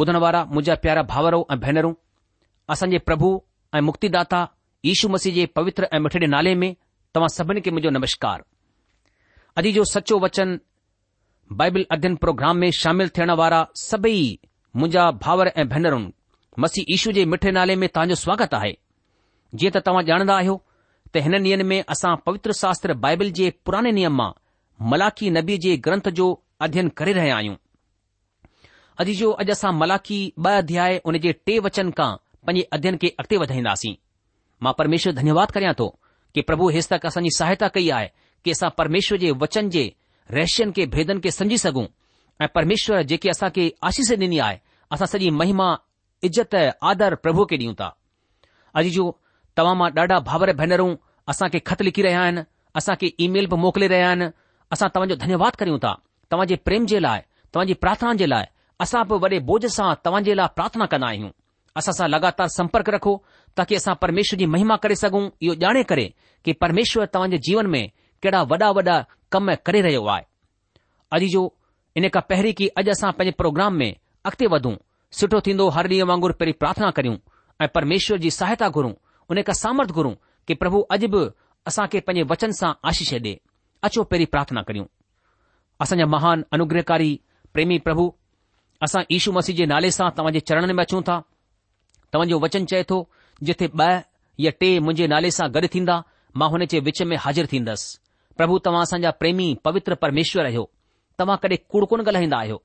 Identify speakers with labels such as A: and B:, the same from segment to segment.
A: ॿुधण वारा मुंहिंजा प्यारा भाउरो ऐं भेनरूं असां जे प्रभु ऐं मुक्तिदाता यीशू मसीह जे पवित्र ऐं मिठड़े नाले में तव्हां सभिनी खे मुंहिंजो नमस्कार अॼु जो सचो वचन बाइबल अध्यन प्रोग्राम में शामिल थियण वारा सभई मुंहिंजा भाउर ऐं भेनरूं मसीह यीशू जे मिठड़े नाले में तव्हां स्वागत आहे जीअं त तव्हां ॼाणंदा आहियो त हिन ॾींहनि में असां पवित्र शास्त्र बाइबिल जे पुराने नियम मां मलाखी नबी जे ग्रंथ जो अध्यन करे रहिया आहियूं अजी जो अॼु असां मलाखी ॿ अध्याय हुन जे टे वचन खां पंज अध्यन खे अॻिते वधाईंदासीं मां परमेश्वर धन्यवाद करिया थो कि प्रभु हे तक असांजी सहायता कई आहे कि असां परमेश्वर जे वचन जे रहस्यनि खे भेदन खे सम्झी सघूं ऐं परमेश्वर जेके असां आशीष ॾिनी आहे असां सॼी महिमा इज़त आदर प्रभु खे ॾियूं था अजी जो तव्हां मां ॾाढा भाभर भेनरूं असां ख़त लिखी रहिया आहिनि असां खे बि मोकिले रहिया आहिनि असां तव्हांजो धन्यवाद कयूं था तव्हां जे प्रेम जे लाइ तव्हांजी प्रार्थना जे लाइ असां बि वॾे बोझ सां तव्हांजे लाइ प्रार्थना कंदा आहियूं असां सां लॻातार संपर्क रखो ताकी असां परमेश्वर जी महिमा करे सघूं इहो ॼाणे करे कि परमेश्वर तव्हांजे जीवन में कहिड़ा वॾा वॾा कम करे रहियो आहे अॼु जो इन खां पहिरीं की अॼु असां पंहिंजे प्रोग्राम में अॻिते वधूं सुठो थींदो हर ॾींहुं वांगुर पहिरीं प्रार्थना करूं ऐं परमेश्वर जी सहायता घुरूं उन खां सामर्थ घुरूं की प्रभु अॼु बि असां खे पंहिंजे वचन सां आशीष ॾे अचो पहिरीं प्रार्थना करियूं असांजा महान अनुग्रहकारी प्रेमी प्रभु असां ईशू मसीहद जे नाले सां तव्हां जे चरण में अचूं था तव्हांजो वचन चए थो जिथे ॿ या टे मुंहिंजे नाले सां गॾु थींदा मां हुन जे विच में हाज़िर थींदसि प्रभु तव्हां असांजा प्रेमी पवित्र परमेश्वर आहियो तव्हां कॾहिं कूड़ कोन ॻाल्हाईंदा आहियो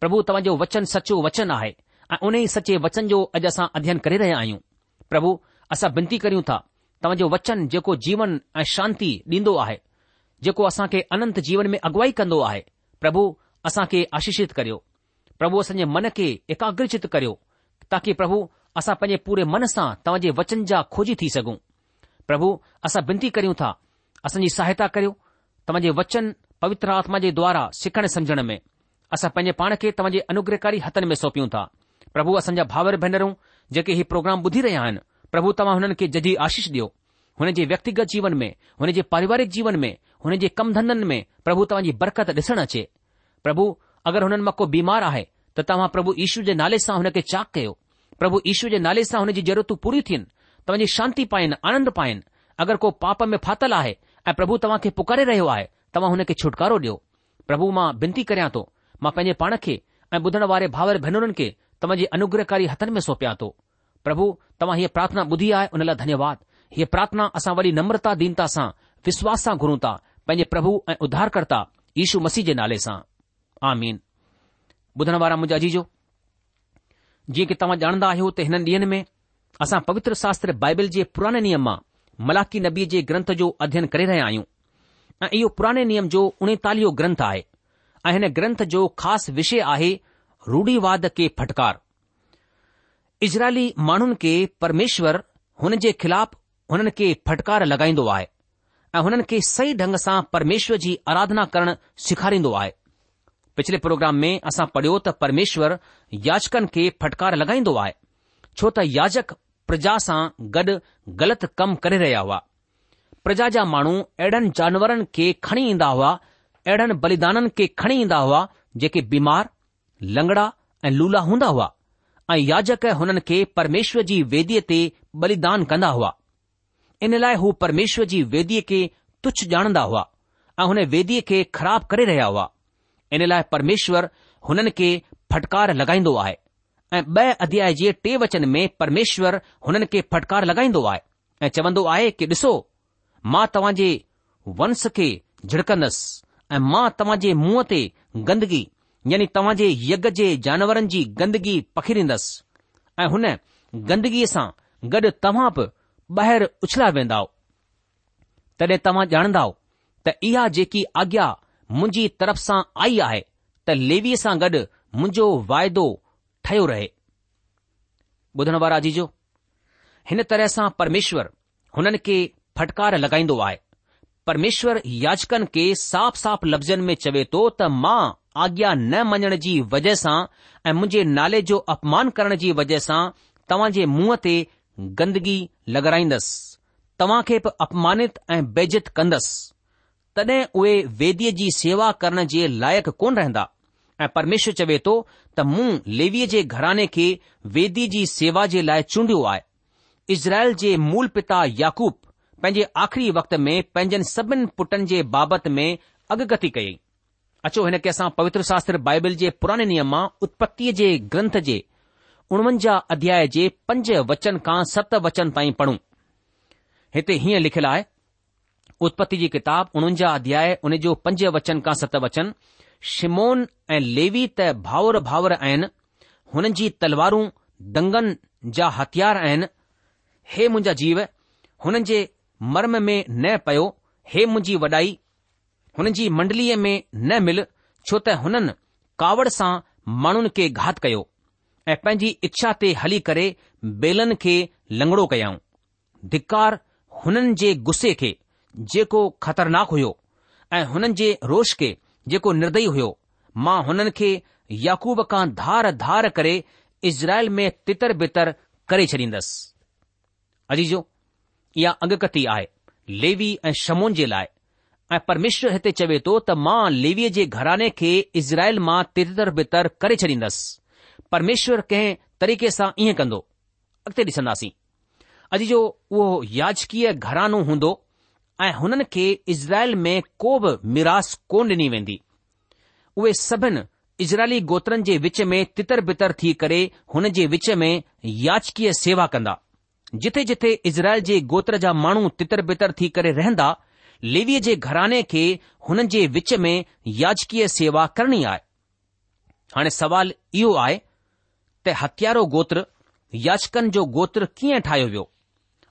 A: प्रभु तव्हांजो वचन सचो वचन आहे ऐ उन ई सचे वचन जो अॼु असां अध्ययन करे रहिया आहियूं प्रभु असां विनती करियूं था तव्हांजो वचन जेको जीवन ऐं शांती ॾींदो आहे जेको असांखे अनंत जीवन में अगुवाई कंदो आहे प्रभु असां खे आशीषित करियो પ્રભુ સન્ય મને કે એકાગ્રચિત કર્યો તાકી પ્રભુ આસા પને પૂરે મન સા તવજે વચન જા ખોજી થી સગુ પ્રભુ આસા બંતી કરીઉ તા અસની સહાયતા કર્યો તમજે વચન પવિત્ર આત્મા જે દ્વારા સિકણ સમજણ મે આસા પને પાણ કે તવજે અનુગ્રહકારી હતન મે સોપીઉં તા પ્રભુ અસન જા ભાવર ભણરું જે કે હી પ્રોગ્રામ બધી રહ્યા પ્રભુ તમા હનન કે જજી આશીષ દયો હને જે વ્યક્તિગત જીવન મે હને જે પારિવારિક જીવન મે હને જે કમ ધંદન મે પ્રભુ તમજી બરકત દસણા છે પ્રભુ अगरि हुननि मां को बीमार आहे त तव्हां प्रभु ईशू जे नाले सां हुनखे चाक कयो प्रभु ईशू जे नाले सां हुन जी ज़रूरतूं पूरी थियनि तव्हांजी शांती पाइनि आनंद पाइनि अगरि को पाप में फातल आहे ऐं प्रभु तव्हांखे पुकारे रहियो आहे तव्हां हुन खे छुटकारो ॾियो प्रभु मां बेनती करियां थो मां पंहिंजे पाण खे ऐं ॿुधण वारे भावर भेनरुनि खे तव्हां अनुग्रहकारी हथनि में सौंपिया थो प्रभु तव्हां हीअ प्रार्थना ॿुधी आहे हुन लाइ धन्यवाद हीअ प्रार्थना असां वरी नम्रता दीनता सां विश्वास सां घुरूं था पंहिंजे प्रभु ऐं उधारकर्ता ईशू मसीह जे नाले सां आमीन वारा जीअं की तव्हां ॼाणंदा आहियो त हिननि ॾींहनि में असां पवित्र शास्त्र बाइबिल जे पुराणे नियम मां मलाकी नबी जे ग्रंथ जो अध्यन करे रहिया आहियूं ऐं इहो पुराणे नियम जो उणेतालीहो ग्रंथ आहे ऐं हिन ग्रंथ जो ख़ासि विषय आहे रूढ़ीवाद के फटकार इज़राइली माण्हुनि खे परमेश्वर हुन जे ख़िलाफ़ हुननि खे फटकार लॻाईंदो आहे ऐं हुननि खे सही ढंग सां परमेश्वर जी आराधना करणु सेखारींदो आहे पिछले प्रोग्राम में असां पढ़ियो त परमेश्वर याचकनि खे फटकार लॻाईंदो आहे छो त याजक प्रजा सां गॾु ग़लति कम करे रहिया हुआ प्रजा जा माण्हू अहिड़नि जानवरनि खे खणी ईंदा हुआ अहिड़नि बलीदाननि खे खणी ईंदा हुआ जेके बीमार लंगड़ा ऐं लूला हूंदा हुआ ऐं याजक हुननि खे परमेश्वर जी वेदीअ ते बलिदान कंदा हुआ इन लाइ हू परमेश्वर जी वेदीअ खे तुच्छ ॼाणंदा हुआ ऐं हुन वेदीअ खे ख़राब करे रहिया हुआ इन लाइ परमेश्वर हुननि खे फटकार लॻाईंदो आहे ऐं ॿ अध्याय जे टे वचन में परमेश्वर हुननि खे फटकार लॻाईंदो आहे ऐं चवंदो आहे कि ॾिसो मां तव्हां जे वंश खे झिड़कंदसि ऐं मां तव्हां जे मुंहं ते गंदगी यानी तव्हां जे यज्ञ जे जानवरनि जी गंदगी पखीड़ींदसि ऐं हुन गंदगीअ सां गॾु तव्हां बि ॿाहिरि उछलिया वेंदा तॾहिं तव्हां ॼाणंदव त इहा जेकी आज्ञा मुंहिंजी तरफ़ सां आई आहे त लेवीअ सां गॾु मुंहिंजो वाइदो ठहियो रहे ॿुधण वारा जीजो हिन तरह सां परमेश्वर हुननि खे फटकार लॻाईंदो आहे परमेश्वर याचकनि खे साफ़ साफ़ लफ़्ज़नि में चवे थो त मां आज्ञा न मञण जी वजह सां ऐं मुंहिंजे नाले जो अपमान करण जी वजह सां तव्हां जे मुंहं ते गंदगी लॻाराईंदसि तव्हां खे बि अपमानित ऐं बेजित कंदसि तॾहिं उहे वेदीअ जी सेवा करण जे लाइक़ु कोन रहंदा ऐं परमेश्वर चवे थो त मूं लेवीअ जे घराने खे वेदीअ जी सेवा जे लाइ चूंडियो आहे इज़राइल जे मूल पिता याकूब पंहिंजे आख़िरी वक़्त में पंहिंजनि सभिनि पुटनि जे बाबति में अगगती कयईं अचो हिन खे असां पवित्र शास्त्र बाइबल जे पुराणे नियम मां उत्पत्तीअ जे ग्रंथ जे उणवंजाह अध्याय जे पंज वचन खां सत वचन ताईं पढ़ूं हिते हीअं लिखियलु आहे उत्पति जी किताब उन्हनि जा अध्याय उन जो पंज वचन खां सत वचन शिमोन ऐं लेवी त भाउर भाउर आहिनि हुननि जी तलवारूं दंगनि जा हथियार आहिनि हे मुंहिंजा जीव हुननि जे मर्म में न पयो हे मुंहिंजी वॾाई हुननि जी मंडलीअ में न मिल छो त हुननि कावड़ सां माण्हुनि खे घात कयो ऐं पंहिंजी इच्छा ते हली करे बेलनि खे लंगड़ो कयाऊं धिकार हुननि जे गुस्से खे जेको ख़तरनाक हुयो ऐं हुननि जे रोष खे जेको निर्दयी हुयो मां हुननि खे याकूब खां धार धार करे इज़राइल में तितर बितर करे छॾींदसि अजीजो इहा अगकथी आहे लेवी ऐं शमोन जे लाइ ऐं परमेश्वर हिते चवे थो त मां लेवीअ जे घराने खे इज़राइल मां तितर बितर करे छॾींदसि परमेश्वर कंहिं तरीक़े सां ईअं कंदो अॻिते ॾिसंदासीं अॼु जो उहो याजकीय घरानो हूंदो ऐं हुननि खे इज़राइल में को बि मिरास कोन ॾिनी वेंदी उहे सभिनी इज़राइली गोत्रनि जे विच में तितर बितर थी करे हुन जे विच में याचकीअ सेवा कंदा जिथे जिथे इज़राइल जे गोत्र जा माण्हू तितर बितर थी करे रहंदा लेवीअ जे घराने खे हुननि जे विच में याचकी सेवा करणी आहे हाणे सवाल इहो आहे त हथियारो गोत्र याचकनि जो गोत्र कीअं ठाहियो वियो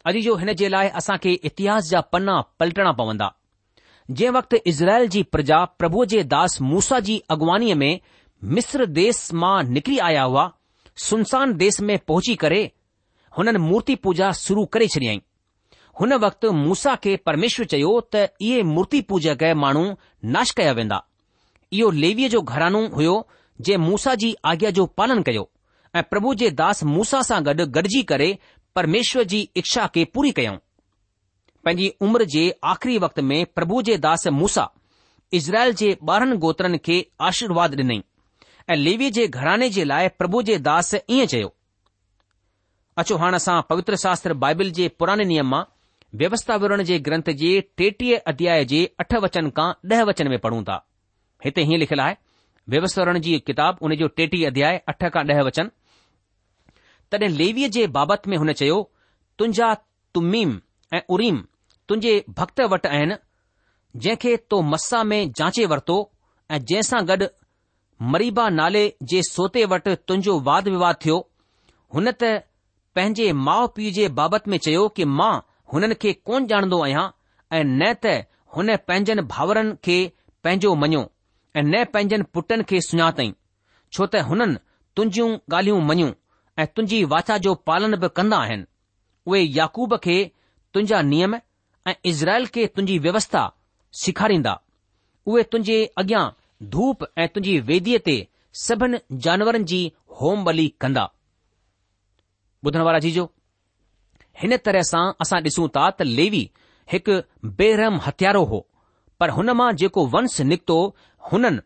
A: अॼु जो हिन जे लाइ असां खे इतिहास जा पन्ना पलटणा पवंदा जंहिं वक़्तु इज़राइल जी प्रजा प्रभुअ जे दास मूसा जी अॻुवानी में मिस्र देस मां निकिरी आया हुआ सुनसान देस में पहुची करे हुननि मूर्ति पूजा शुरू करे छॾियईं हुन वक़्तु मूसा खे परमेश्वर चयो त इहे मूर्ती पूजक माण्हू नाश कया वेंदा इहो लेवीअ जो घरानो हुयो जंहिं मूसा जी आज्ञा जो पालन कयो ऐं प्रभु जे दास मूसा सां गॾु गॾिजी करे परमेश्वर जी इच्छा खे पूरी कयऊं पंहिंजी उमिर जे आख़िरी वक़्त में प्रभु जे दास मूसा इज़राइल जे ॿारहंनि गोत्रनि खे आशीर्वाद डि॒नई ऐं लेवी जे घराने जे लाइ प्रभु जे दास ईअं चयो अचो हाणे असां पवित्र शास्त्र बाइबिल जे पुराने नियम मां व्यवस्थावरण जे ग्रंथ जे टेटीह अध्याय जे अठ वचन खां ॾह वचन में पढ़ूं था हिते हीअं लिखियलु आहे व्यवस्था वरण जी किताब हुन जो टेटीह अध्याय अठ खां ॾह वचन तॾहिं लेवीअ जे बाबति में हुन चयो तुंहिंजा तुमीम ऐं उरीम तुंहिंजे भक्त वटि आहिनि जंहिंखे तो मस्सा में जांचे वरितो ऐं जंहिंसां गॾु मरीबा नाले जे सोते वटि तुंहिंजो वाद विवाद थियो हुन त पंहिंजे माउ पीउ जे बाबति में चयो कि मां हुननि खे कोन ॼाणंदो आहियां ऐं न त हुन पंहिंजनि भाउरनि खे पंहिंजो मञियो ऐं न पंहिंजनि पुटनि खे सुञातई छो त हुननि तुंहिंजियूं ॻाल्हियूं मञियूं ऐं तुंहिंजी वाचा जो पालन बि कंदा आहिनि उहे याकूब खे तुंहिंजा नियम ऐं इज़राइल खे तुंहिंजी व्यवस्था सिखारींदा उहे तुंहिंजे अॻियां धूप ऐं तुंहिंजी वेदीअ ते सभिनि जानवरनि जी होम बली कंदा जी हिन तरह सां असां ॾिसूं था त लेवी हिकु बेरहम हथियारो हो पर हुन मां जेको वंश निकतो हुननि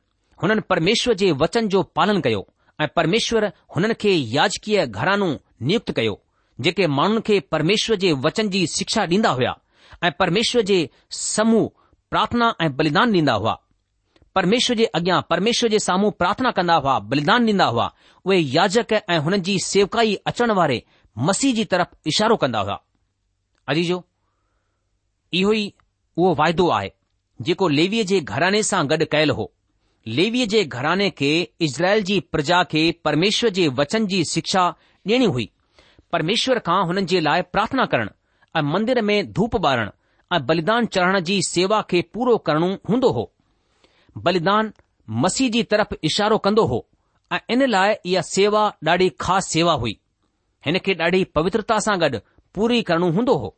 A: हुननि परमेश्वर जे वचन जो पालन कयो ऐं परमेश्वर हुननि खे याजकीय घरानू नियुक्त कयो जेके माण्हुनि खे परमेश्वर जे वचन जी शिक्षा ॾींदा हुआ ऐं परमेश्वर जे समूह प्रार्थना ऐं बलिदान ॾींदा हुआ परमेश्वर जे अॻियां परमेश्वर जे साम्हूं प्रार्थना कंदा हुआ बलिदान ॾींदा हुआ उहे याजक ऐं हुननि जी सेवकाई अचण वारे मसीह जी तरफ़ इशारो कंदा हुआ अजीजो इहो ई उहो वाइदो आहे जेको लेवीअ जे घराने सां गॾु कयलु हो लेवीअ जे घराने खे इज़राइल जी प्रजा खे परमेश्वर जे वचन जी शिक्षा ॾियणी हुई परमेश्वर खां हुननि जे लाइ प्रार्थना करण ऐं मंदर में धूप ॿारण ऐं बलिदान चढ़ण जी सेवा खे पूरो करणो हूंदो हो बलिदान मसीह जी तरफ़ इशारो कंदो हो ऐं इन लाइ इहा सेवा ॾाढी ख़ासि सेवा हुई हिन खे ॾाढी पवित्रता सां गॾु पूरी करणो हूंदो हो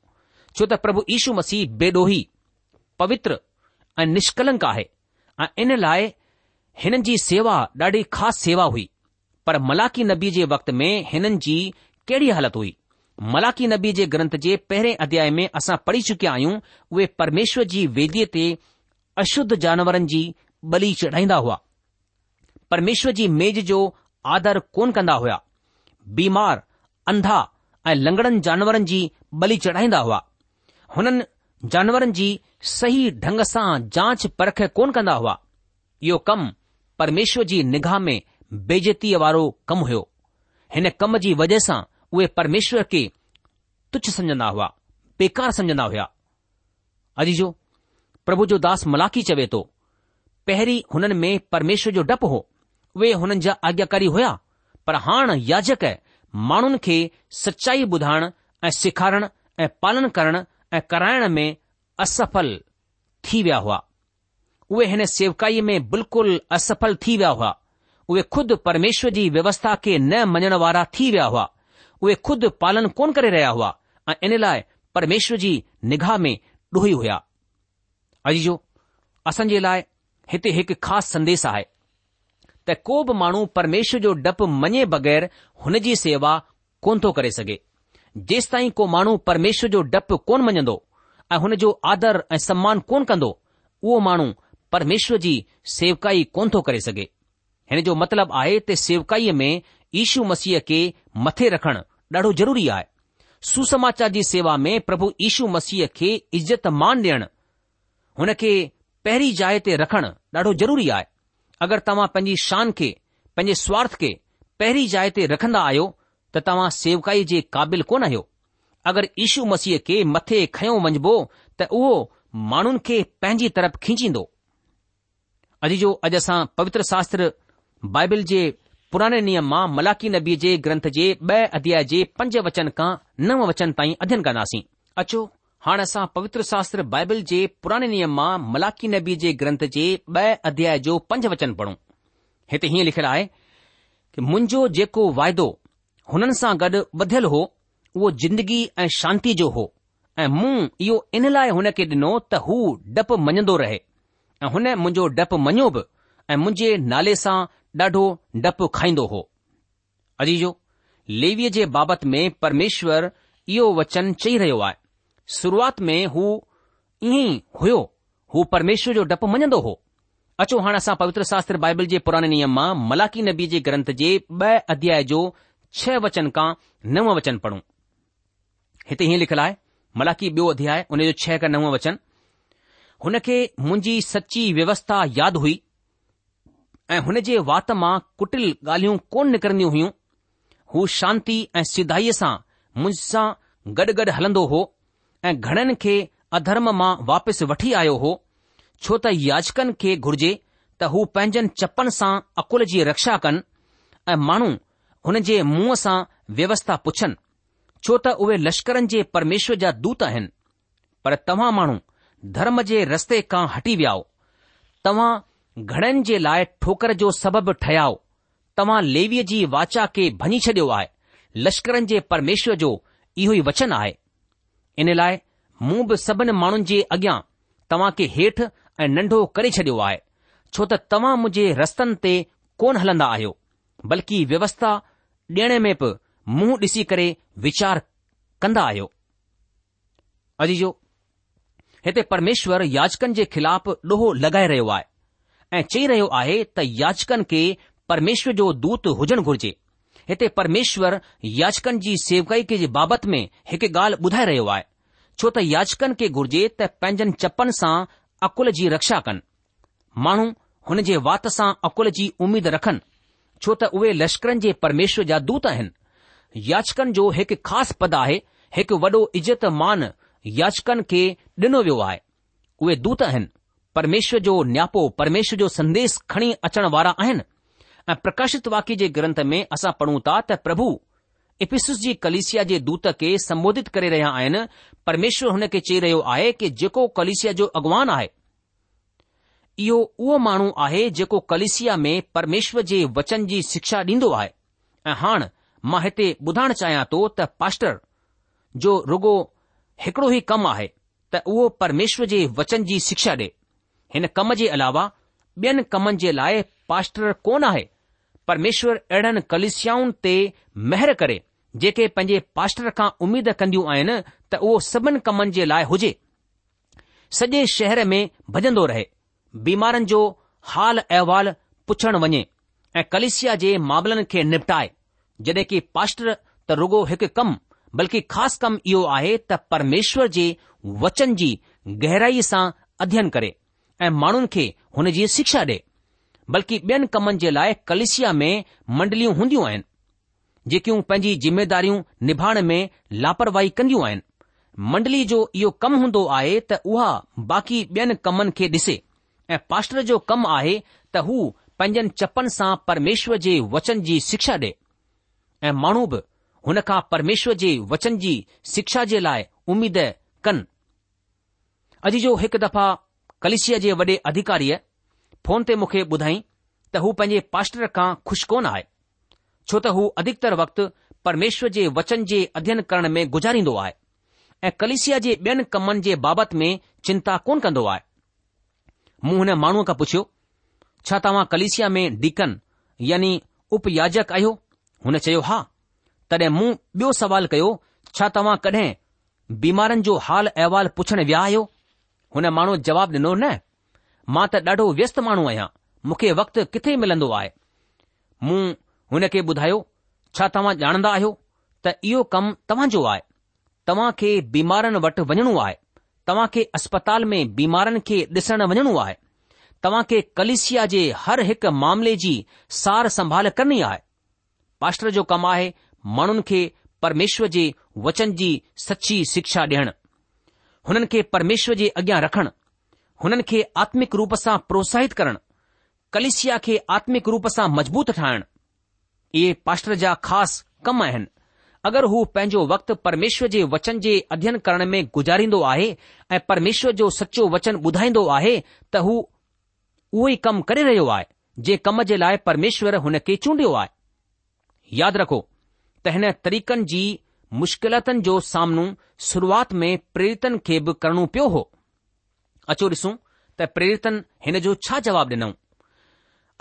A: छो त प्रभु ईशू मसीह बेॾोही पवित्र ऐं निष्कलंक आहे ऐं इन लाइ हिननि जी सेवा ॾाढी ख़ासि सेवा हुई पर मलाकी की नबी जे वक़्त में हिननि जी कहिड़ी हालति हुई मलाकी की नबी जे ग्रंथ जे पहिरें अध्याय में असां पढ़ी चुकिया आहियूं उहे परमेश्वर जी वेदीअ ते अशुद्ध जानवरनि जी बली चढ़ाईंदा हुआ परमेश्वर जी मेज़ जो आदर कोन कंदा हुआ बीमार अंधा ऐं लंगड़नि जानवरनि जी बली चढ़ाईंदा हुआ हुननि जानवरनि जी सही ढंग सां जांच परख कोन कंदा हुआ इहो कम પરમેશ્વરજી નિગામે બેજતી આવરો કમ હયો હેને કમજી વજેસા ઓય પરમેશ્વર કે તુચ સમજના હોયા પేకાર સમજના હોયા અજી જો પ્રભુ જો દાસ મલાકી ચવે તો પહેરી હનન મે પરમેશ્વર જો ડપ હો વે હનનજા આગેકારી હોયા પર હાણ યજક માણન કે સચ્ચાઈ બુધાણ એ સિકારણ એ પાલન કરણ એ કરાણ મે અસફલ થી વ્યા હોયા उहे हिन सेवकाईअ में बिल्कुलु असफल थी विया हुआ उहे खुदि परमेश्वर जी व्यवस्था खे न मञण वारा थी विया हुआ उहे खुदि पालन कोन करे रहिया हुआ ऐं इन लाइ परमेश्वर जी निगाह में ॾुही हुया अजी जो असां लाइ हिते हिकु ख़ासि संदेस आहे त को बि माण्हू परमेश्वर जो डपु मञे बगैर हुन जी सेवा कोन थो करे सघे जेसि ताईं को माण्हू परमेश्वर जो डपु कोन मञंदो ऐं हुन जो आदर ऐं सम्मान कोन कंदो उहो माण्हू परमेश्वर जी सेवकाई कोन थो करे सघे हिन जो मतिलबु आहे त सेवकाईअ में ईशू मसीह खे मथे रखणु ॾाढो ज़रूरी आहे सुसमाचार जी सेवा में प्रभु ईशू मसीह खे इज़त मान ॾियणु हुन खे पहिरीं जाइ ते रखणु ॾाढो ज़रूरी आहे अगरि तव्हां पंहिंजी शान खे पंहिंजे स्वार्थ खे पहिरीं जाइ ते रखंदा आहियो त तव्हां सेवकाई जे क़ाबिल कोन आहियो अगरि ईशू मसीह खे मथे खयो मञबो त उहो माण्हुनि खे पंहिंजी तरफ़ खींचींदो अॼु जो अॼु असां पवित्र शास्त्र बाइबिल जे पुराणे नियम मां मलाकी नबी जे ग्रंथ जे ब॒ अध्याय जे पंज वचन खां नव वचन ताईं अध्यन कंदासीं अचो हाणे असां पवित्र शास्त्र बाइबिल जे पुराणे नियम मां मलाकी नबी जे ग्रंथ जे ब॒ अध्याय जो पंज वचन पढ़ूं हिते हीअं लिखियलु आहे कि मुंहिंजो जेको वाइदो हुननि सां गॾु ॿधलु हो उहो जिंदगी ऐं शांती जो हो ऐं मूं इहो इन लाइ हुन खे ॾिनो त हू डपु मञंदो रहे ऐं हुन मुंहिंजो डपु मञियो बि ऐं मुंहिंजे नाले सां ॾाढो डपु खाईंदो हो अजीजो लेवीअ जे बाबति में परमेश्वर इहो वचन चई रहियो आहे शुरूआत में हू ईअं ई हुयो हू परमेश्वर जो डपु मञंदो हो अचो हाणे असां पवित्र शास्त्र बाइबल जे पुराणे नियम मां मलाकी नबी जे ग्रंथ जे ब॒ अध्याय जो छह वचन खां नव वचन पढ़ूं हिते हीअं लिखियलु आहे मलाकी ॿियो अध्याय हुन जो छह खां नव वचन हुन खे मुंहिंजी सची व्यवस्था यादि हुई ऐं हुन जे वात मां कुटिल ॻाल्हियूं कोन निकरंदियूं हुयूं हू शांती ऐं सिधाईअ सां मुंहिंसां गॾु गॾु हलंदो हो ऐं घणनि खे अधर्म मां वापसि वठी आयो हो छो त याचकनि खे घुर्जे त हू पंहिंजनि चपनि सां अकुल जी रक्षा कनि ऐं माण्हू हुन जे मुंहं सां व्यवस्था पुछनि छो त उहे लश्करनि जे परमेश्वर जा दूत आहिनि पर तव्हां माण्हू धर्म जे रस्ते खां हटी विया तव्हां घणनि जे लाइ ठोकर जो सबबु ठहियो तव्हां लेवीअ जी वाचा खे भञी छडि॒यो आहे लश्करनि जे परमेश्वर जो इहो ई वचन आहे इन लाइ मूं बि सभिनि माण्हुनि जे अॻियां तव्हां खे हेठि ऐं नंढो करे छडि॒यो आहे छो त तव्हां मुंहिंजे रस्तनि ते कोन हलंदा आहियो बल्कि व्यवस्था ॾियण में बि मुंहुं ॾिसी करे वीचार कंदा आहियो हिते परमेश्वर याचकनि जे ख़िलाफ़ु ॾोहो लॻाए रहियो आहे ऐं चई रहियो आहे त याचकनि खे परमेश्वर जो दूत हुजण घुर्जे हिते परमेश्वर याचकनि जी सेवकाई जे बाबति में हिकु ॻाल्हि ॿुधाए रहियो आहे छो त याचकनि खे घुर्जे त पंहिंजनि चपनि सां अकुल जी रक्षा कनि माण्हू हुन जे वात सां अकुल जी उमीद रखनि छो त उहे लश्करनि जे परमेश्वर जा दूत आहिनि याचकनि जो हिकु ख़ासि पद आहे हिकु वॾो याचकनि खे ॾिनो वियो आहे उहे दूत आहिनि परमेश्वर जो नियापो परमेश्वर जो संदेश खणी अचण वारा आहिनि ऐं प्रकाशित वाक्य जे ग्रंथ में असां पढ़ूं था त प्रभु इपिस जी कलिसिया जे दूत खे संबोधित करे रहिया आहिनि परमेश्वर हुन खे चई रहियो आहे कि जेको कलिसिया जो अॻवान आहे इहो उहो माण्हू आहे जेको कलिसिया में परमेश्वर जे वचन जी शिक्षा ॾींदो आहे ऐं हाणे मां हिते ॿुधाइण चाहियां थो त पास्टर जो रुगो हिकड़ो ई कमु आहे त उहो परमेश्वर जे वचन जी शिक्षा ॾे हिन कम जे अलावा ॿियनि कमनि जे लाइ पास्टर कोन आहे परमेश्वर अहिड़नि कलिसियाऊं ते महिर करे जेके पंहिंजे पास्टर खां उमीद कंदियूं आहिनि त उहो सभिनि कमनि जे लाइ हुजे सॼे शहर में भॼंदो रहे बीमारनि जो हाल अहिवाल पुछणु वञे ऐं कलिसिया जे मामलनि खे निपटाए जॾहिं की पास्टर त रुगो हिकु कमु बल्कि ख़ासि कमु इहो आहे त परमेश्वर जे वचन जी गहराईअ सां अध्ययन करे ऐं माण्हुनि खे हुन जी शिक्षा ॾे बल्कि ॿियनि कमनि जे लाइ कलिसिया में मंडलियूं हूंदियूं आहिनि जेकियूं पंहिंजी जिमेदारियूं निभाइण में लापरवाही कंदियूं आहिनि मंडली जो इहो कमु हूंदो आहे त उहा बाक़ी ॿियनि कमनि खे ॾिसे ऐं पास्टर जो कमु आहे त हू पंहिंजनि चपनि सां परमेश्वर जे वचन जी शिक्षा ॾे ऐं माण्हू बि हुन खां परमेश्वर जे वचन जी शिक्षा जे लाइ उमीद कनि अॼु जो हिकु दफ़ा कलिशीअ जे वॾे अधिकारीअ फोन ते मूंखे ॿुधाई त हू पंहिंजे पास्टर खां खु़शि कोन आहे छो त हू अधिकतर वक़्तु परमेश्वर जे वचन जे अध्यन करण में गुज़ारींदो आहे ऐं कलेशिया जे ॿियनि कमनि जे बाबति में चिंता कोन कंदो आहे मूं हुन माण्हूअ खां पुछियो छा तव्हां कलेशिया में डीकन यानी उपयाजक आहियो हुन चयो हा तॾहिं मूं ॿियो सवाल कयो छा तव्हां कॾहिं बीमारनि जो हाल अहिवाल पुछण विया आहियो हुन माण्हू जवाबु ॾिनो न मां त ॾाढो व्यस्त माण्हू आहियां मूंखे वक़्तु किथे मिलंदो आहे मूं हुन खे ॿुधायो छा तव्हां ॼाणंदा आहियो त इहो कमु तव्हांजो आहे तव्हां खे बीमारनि वटि वञणो आहे तव्हां खे अस्पताल में बीमारनि खे ॾिसण वञणो आहे तव्हां खे कलिसिया जे हर हिकु मामले जी सार संभाल करणी आहे पास्टर जो कमु आहे माण्हुनि खे परमेश्वर जे वचन जी सची शिक्षा ॾियणु हुननि खे परमेश्वर जे अॻियां रखणु हुननि खे आत्मिक रूप सां प्रोत्साहित करणु कलिशिया खे आत्मिक रूप सां मज़बूत ठाहिणु इहे पाष्टर जा ख़ासि कम आहिनि अगरि हू पंहिंजो वक़्तु परमेश्वर जे वचन जे अध्ययन करण में गुज़ारींदो आहे ऐं परमेश्वर जो सच्चो वचन ॿुधाईंदो आहे त हू उहो ई कमु करे रहियो आहे जंहिं कम जे लाइ परमेश्वर हुन खे चूंडियो आहे यादि रखो त हिन तरीक़नि जी मुश्किलातुनि जो सामनो शुरूआत में प्रेरितन खे बि करणो पियो हो अचो ॾिसूं त प्रेरितन हिन जो छा जवाबु ॾिनऊं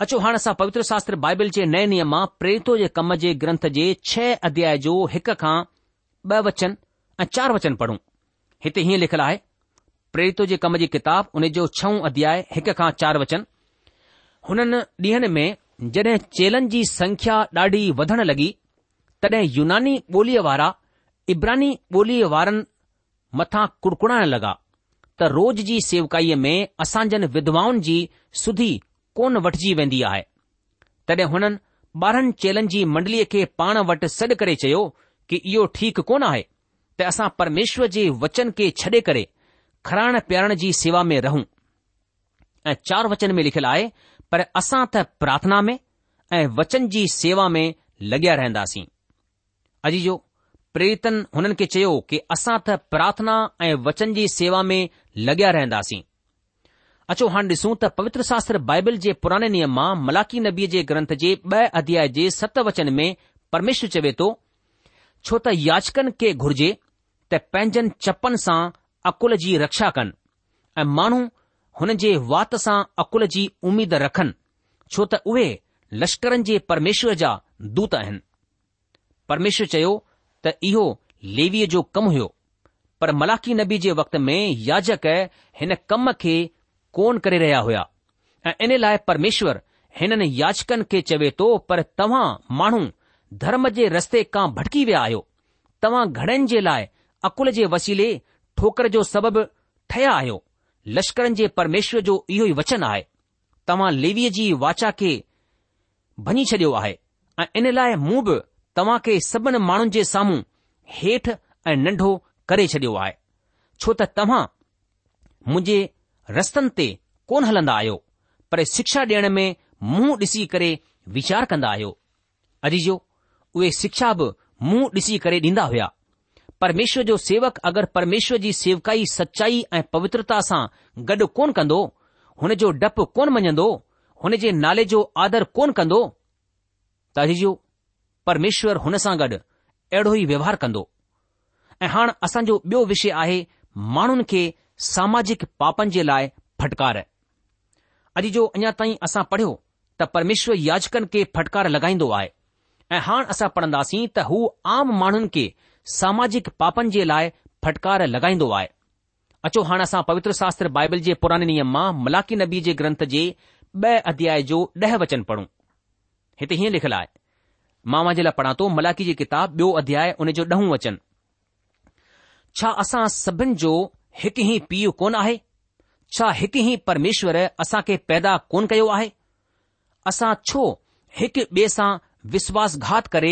A: अचो हाणे असां पवित्र शास्त्र बाइबल जे नए नियम मां प्रेरितो जे कम जे ग्रंथ जे छह अध्याय जो हिक खां ॿ वचन ऐं चार वचन पढ़ूं हिते हीअं लिखियलु आहे प्रेरितो जे कम जी किताब हुन जो छऊं अध्याय हिक खां चार वचन हुननि ॾींहनि में जॾहिं चेलनि जी संख्या ॾाढी वधण लॻी तॾहिं यूनानी ॿोलीअ वारा इब्रानी ॿोलीअ वारनि मथां कुड़कुड़ाइण लॻा त रोज़ जी सेवकाईअ में असां जन विध्वाउनि जी सुधी कोन वठिजी वेंदी आहे तॾहिं हुननि ॿारहनि चेलनि जी मंडलीअ खे पाण वटि सॾु करे चयो कि इहो ठीकु कोन आहे त असां परमेश्वर जे वचन खे छॾे करे खराइण पियारण जी सेवा में रहूं ऐं चार वचन में लिखियलु आहे पर असां त प्रार्थना में ऐं वचन जी सेवा में लॻिया रहंदासीं अजी जो प्रेतन हुननि खे चयो कि असां त प्रार्थना ऐं वचन जी सेवा में लॻिया रहंदासीं अचो हाणे ॾिसूं त पवित्र शास्त्र बाइबल जे पुराणे नियम मां मलाकी नबीअ जे ग्रंथ जे ब॒ अध्याय जे सत वचन में परमेश्वर चवे थो छो त याचकनि खे घुर्जे त पंहिंजनि चपनि सां अकुल जी रक्षा कनि ऐं माण्हू हुन जे वात सां अकुल जी उमीद रखनि छो त उहे लश्करनि जे परमेश्वर जा दूत आहिनि परमेश्वर चयो त इहो लेवीअ जो कमु हुयो पर मलाखी नबी जे वक़्त में याजक हिन कम खे कोन करे रहिया हुया ऐं इन लाइ परमेश्वर हिननि याचकनि खे चवे थो पर तव्हां माण्हू धर्म जे रस्ते खां भटकी विया आहियो तव्हां घणनि जे लाइ अकुल जे वसीले ठोकर जो सबबु ठहिया आहियो लश्करनि जे परमेश्वर जो इहो ई वचन आहे तव्हां लेवीअ जी वाचा खे भञी छडि॒यो आहे ऐं इन लाइ मूं बि तव्हां खे सभिनि माण्हुनि जे साम्हूं हेठि ऐं नंढो करे छडि॒यो आहे छो त तव्हां मुंहिंजे रस्तनि ते कोन हलंदा आहियो पर शिक्षा ॾियण में मुंहुं ॾिसी करे वीचार कंदा आहियो अजी जो उहे शिक्षा बि मुंहुं ॾिसी करे ॾींदा हुया परमेश्वर जो सेवक अगरि परमेश्वर जी सेवकाई सचाई ऐं पवित्रता सां गॾु कोन कंदो हुन जो डपु कोन मञंदो हुन जे नाले जो आदर कोन कंदो त अजी जो परमेश्वर हुन सां गॾु अहिड़ो ई व्यवहार कंदो ऐं हाणे असांजो ॿियो विषय आहे माण्हुनि खे सामाजिक पापनि जे लाइ फटकार अॼु जो अञा ताईं असां पढ़ियो त परमेश्वर याचकनि खे फटकार लॻाईंदो आहे ऐं हाणे असां पढ़ंदासीं त हू आम माण्हुनि खे सामाजिक पापनि जे लाइ फटकार लॻाईंदो आहे अचो हाणे असां पवित्र शास्त्र बाइबल जे पुराणे नियम मां मलाकी नबी जे ग्रंथ जे ॿ अध्याय जो ॾह वचन पढ़ूं हिते हीअं लिखियलु आहे मामा जे लाइ पढ़ा थो मलाकी जी किताब ॿियो अध्याय हुन जो ॾहूं अचनि छा असां सभिनि जो हिकु ई पीउ कोन आहे छा हिकु ई परमेश्वर असां खे पैदा कोन कयो आहे असां छो हिकु ॿिए सां विश्वासघात करे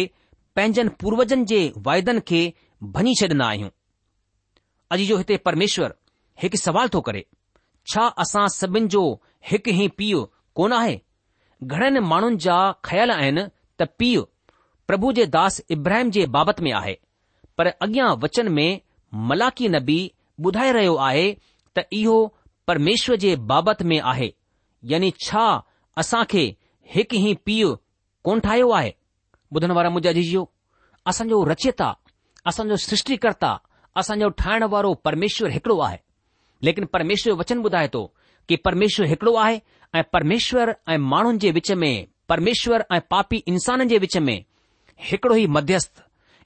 A: पंहिंजनि पूर्वजनि जे वायदनि खे भञी छॾींदा आहियूं अॼु जो हिते परमेश्वर हिकु सवाल थो करे छा असां सभिनि जो हिकु ई पीउ कोन आहे घणनि माण्हुनि जा ख़्याल आहिनि त पीउ પ્રભુ જે દાસ ઇબ્રાહીમ જે બાબત મે આહે પર અગ્યા વચન મે મલાકી નબી બુધાય રયો આહે ત ઈહો પરમેશ્વર જે બાબત મે આહે યાની છ આસાકે હકહી પી કોંઠાયો આહે બુધન વારા મુજા જીયો અસં જો રચેતા અસં જો સૃષ્ટિકર્તા અસં જો ઠાણવારો પરમેશ્વર હકડો આહે લેકિન પરમેશ્વર વચન બુધાય તો કે પરમેશ્વર હકડો આહે આ પરમેશ્વર આ માણો જે وچમે પરમેશ્વર આ પાપી ઇન્સાન જે وچમે हिकड़ो ई मध्यस्थ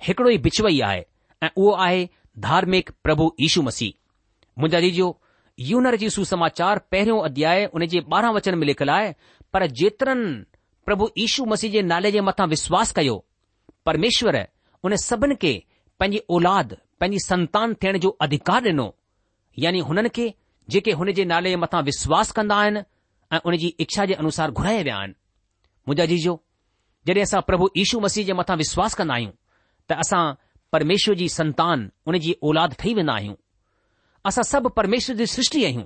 A: हिकड़ो ई बिछवई आहे ऐं उहो आहे धार्मिक प्रभु यीशू मसीह मुंहिंजा जीजो यूनर जी सुसमाचार पहिरियों अध्याय उन जे ॿारहं वचन में लिखियलु आहे पर जेतिरनि प्रभु यीशू मसीह जे नाले जे मथां विश्वास कयो परमेश्वर उन सभिनि खे पंहिंजी औलाद पंहिंजी संतान थियण जो अधिकार ॾिनो यानी हुननि खे जेके हुन जे नाले जे मथां विश्वास कंदा आहिनि ऐं उन जी इच्छा जे अनुसार घुराया विया आहिनि मुंहिंजा जीजो जॾहिं असां प्रभु यीशू मसीह जे मथां विश्वास कंदा आहियूं त असां परमेश्वर जी संतान उन जी औलाद ठही वेंदा आहियूं असां सभु परमेश्वर जी सृष्टि आहियूं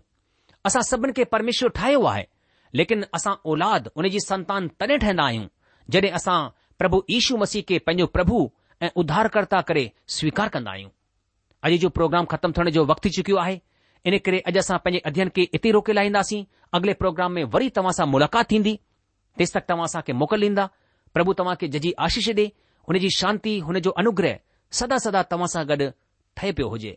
A: असां सभिनि खे परमेश्वर ठाहियो आहे लेकिन असां औलाद उन जी संतान तॾहिं ठहंदा आहियूं जॾहिं असां प्रभु यीशू मसीह खे पंहिंजो प्रभु ऐं उधारकर्ता करे स्वीकार कंदा आहियूं अॼु जो प्रोग्राम ख़तमु थियण जो वक़्तु थी चुकियो आहे इन करे अॼु असां पंहिंजे अध्यन खे इते रोके लाहींदासीं अॻिले प्रोग्राम में वरी तव्हां सां मुलाक़ात थींदी तेसि तक तव्हां असांखे मोकिल ॾींदा પ્રભુ તમાકે જજી આશીષ દે ઉનેજી શાંતિ હને જો અનુગ્રહ સદા સદા તમાસા
B: ગડ ઠેપયો હોજે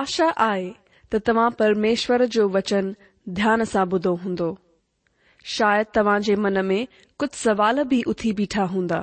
B: આશા આય તો તમા પરમેશ્વર જો વચન ધ્યાન સાબુદો હોંદો શાયદ તવાજે મનમે કત સવાલ ભી ઉઠી બેઠા હોંદા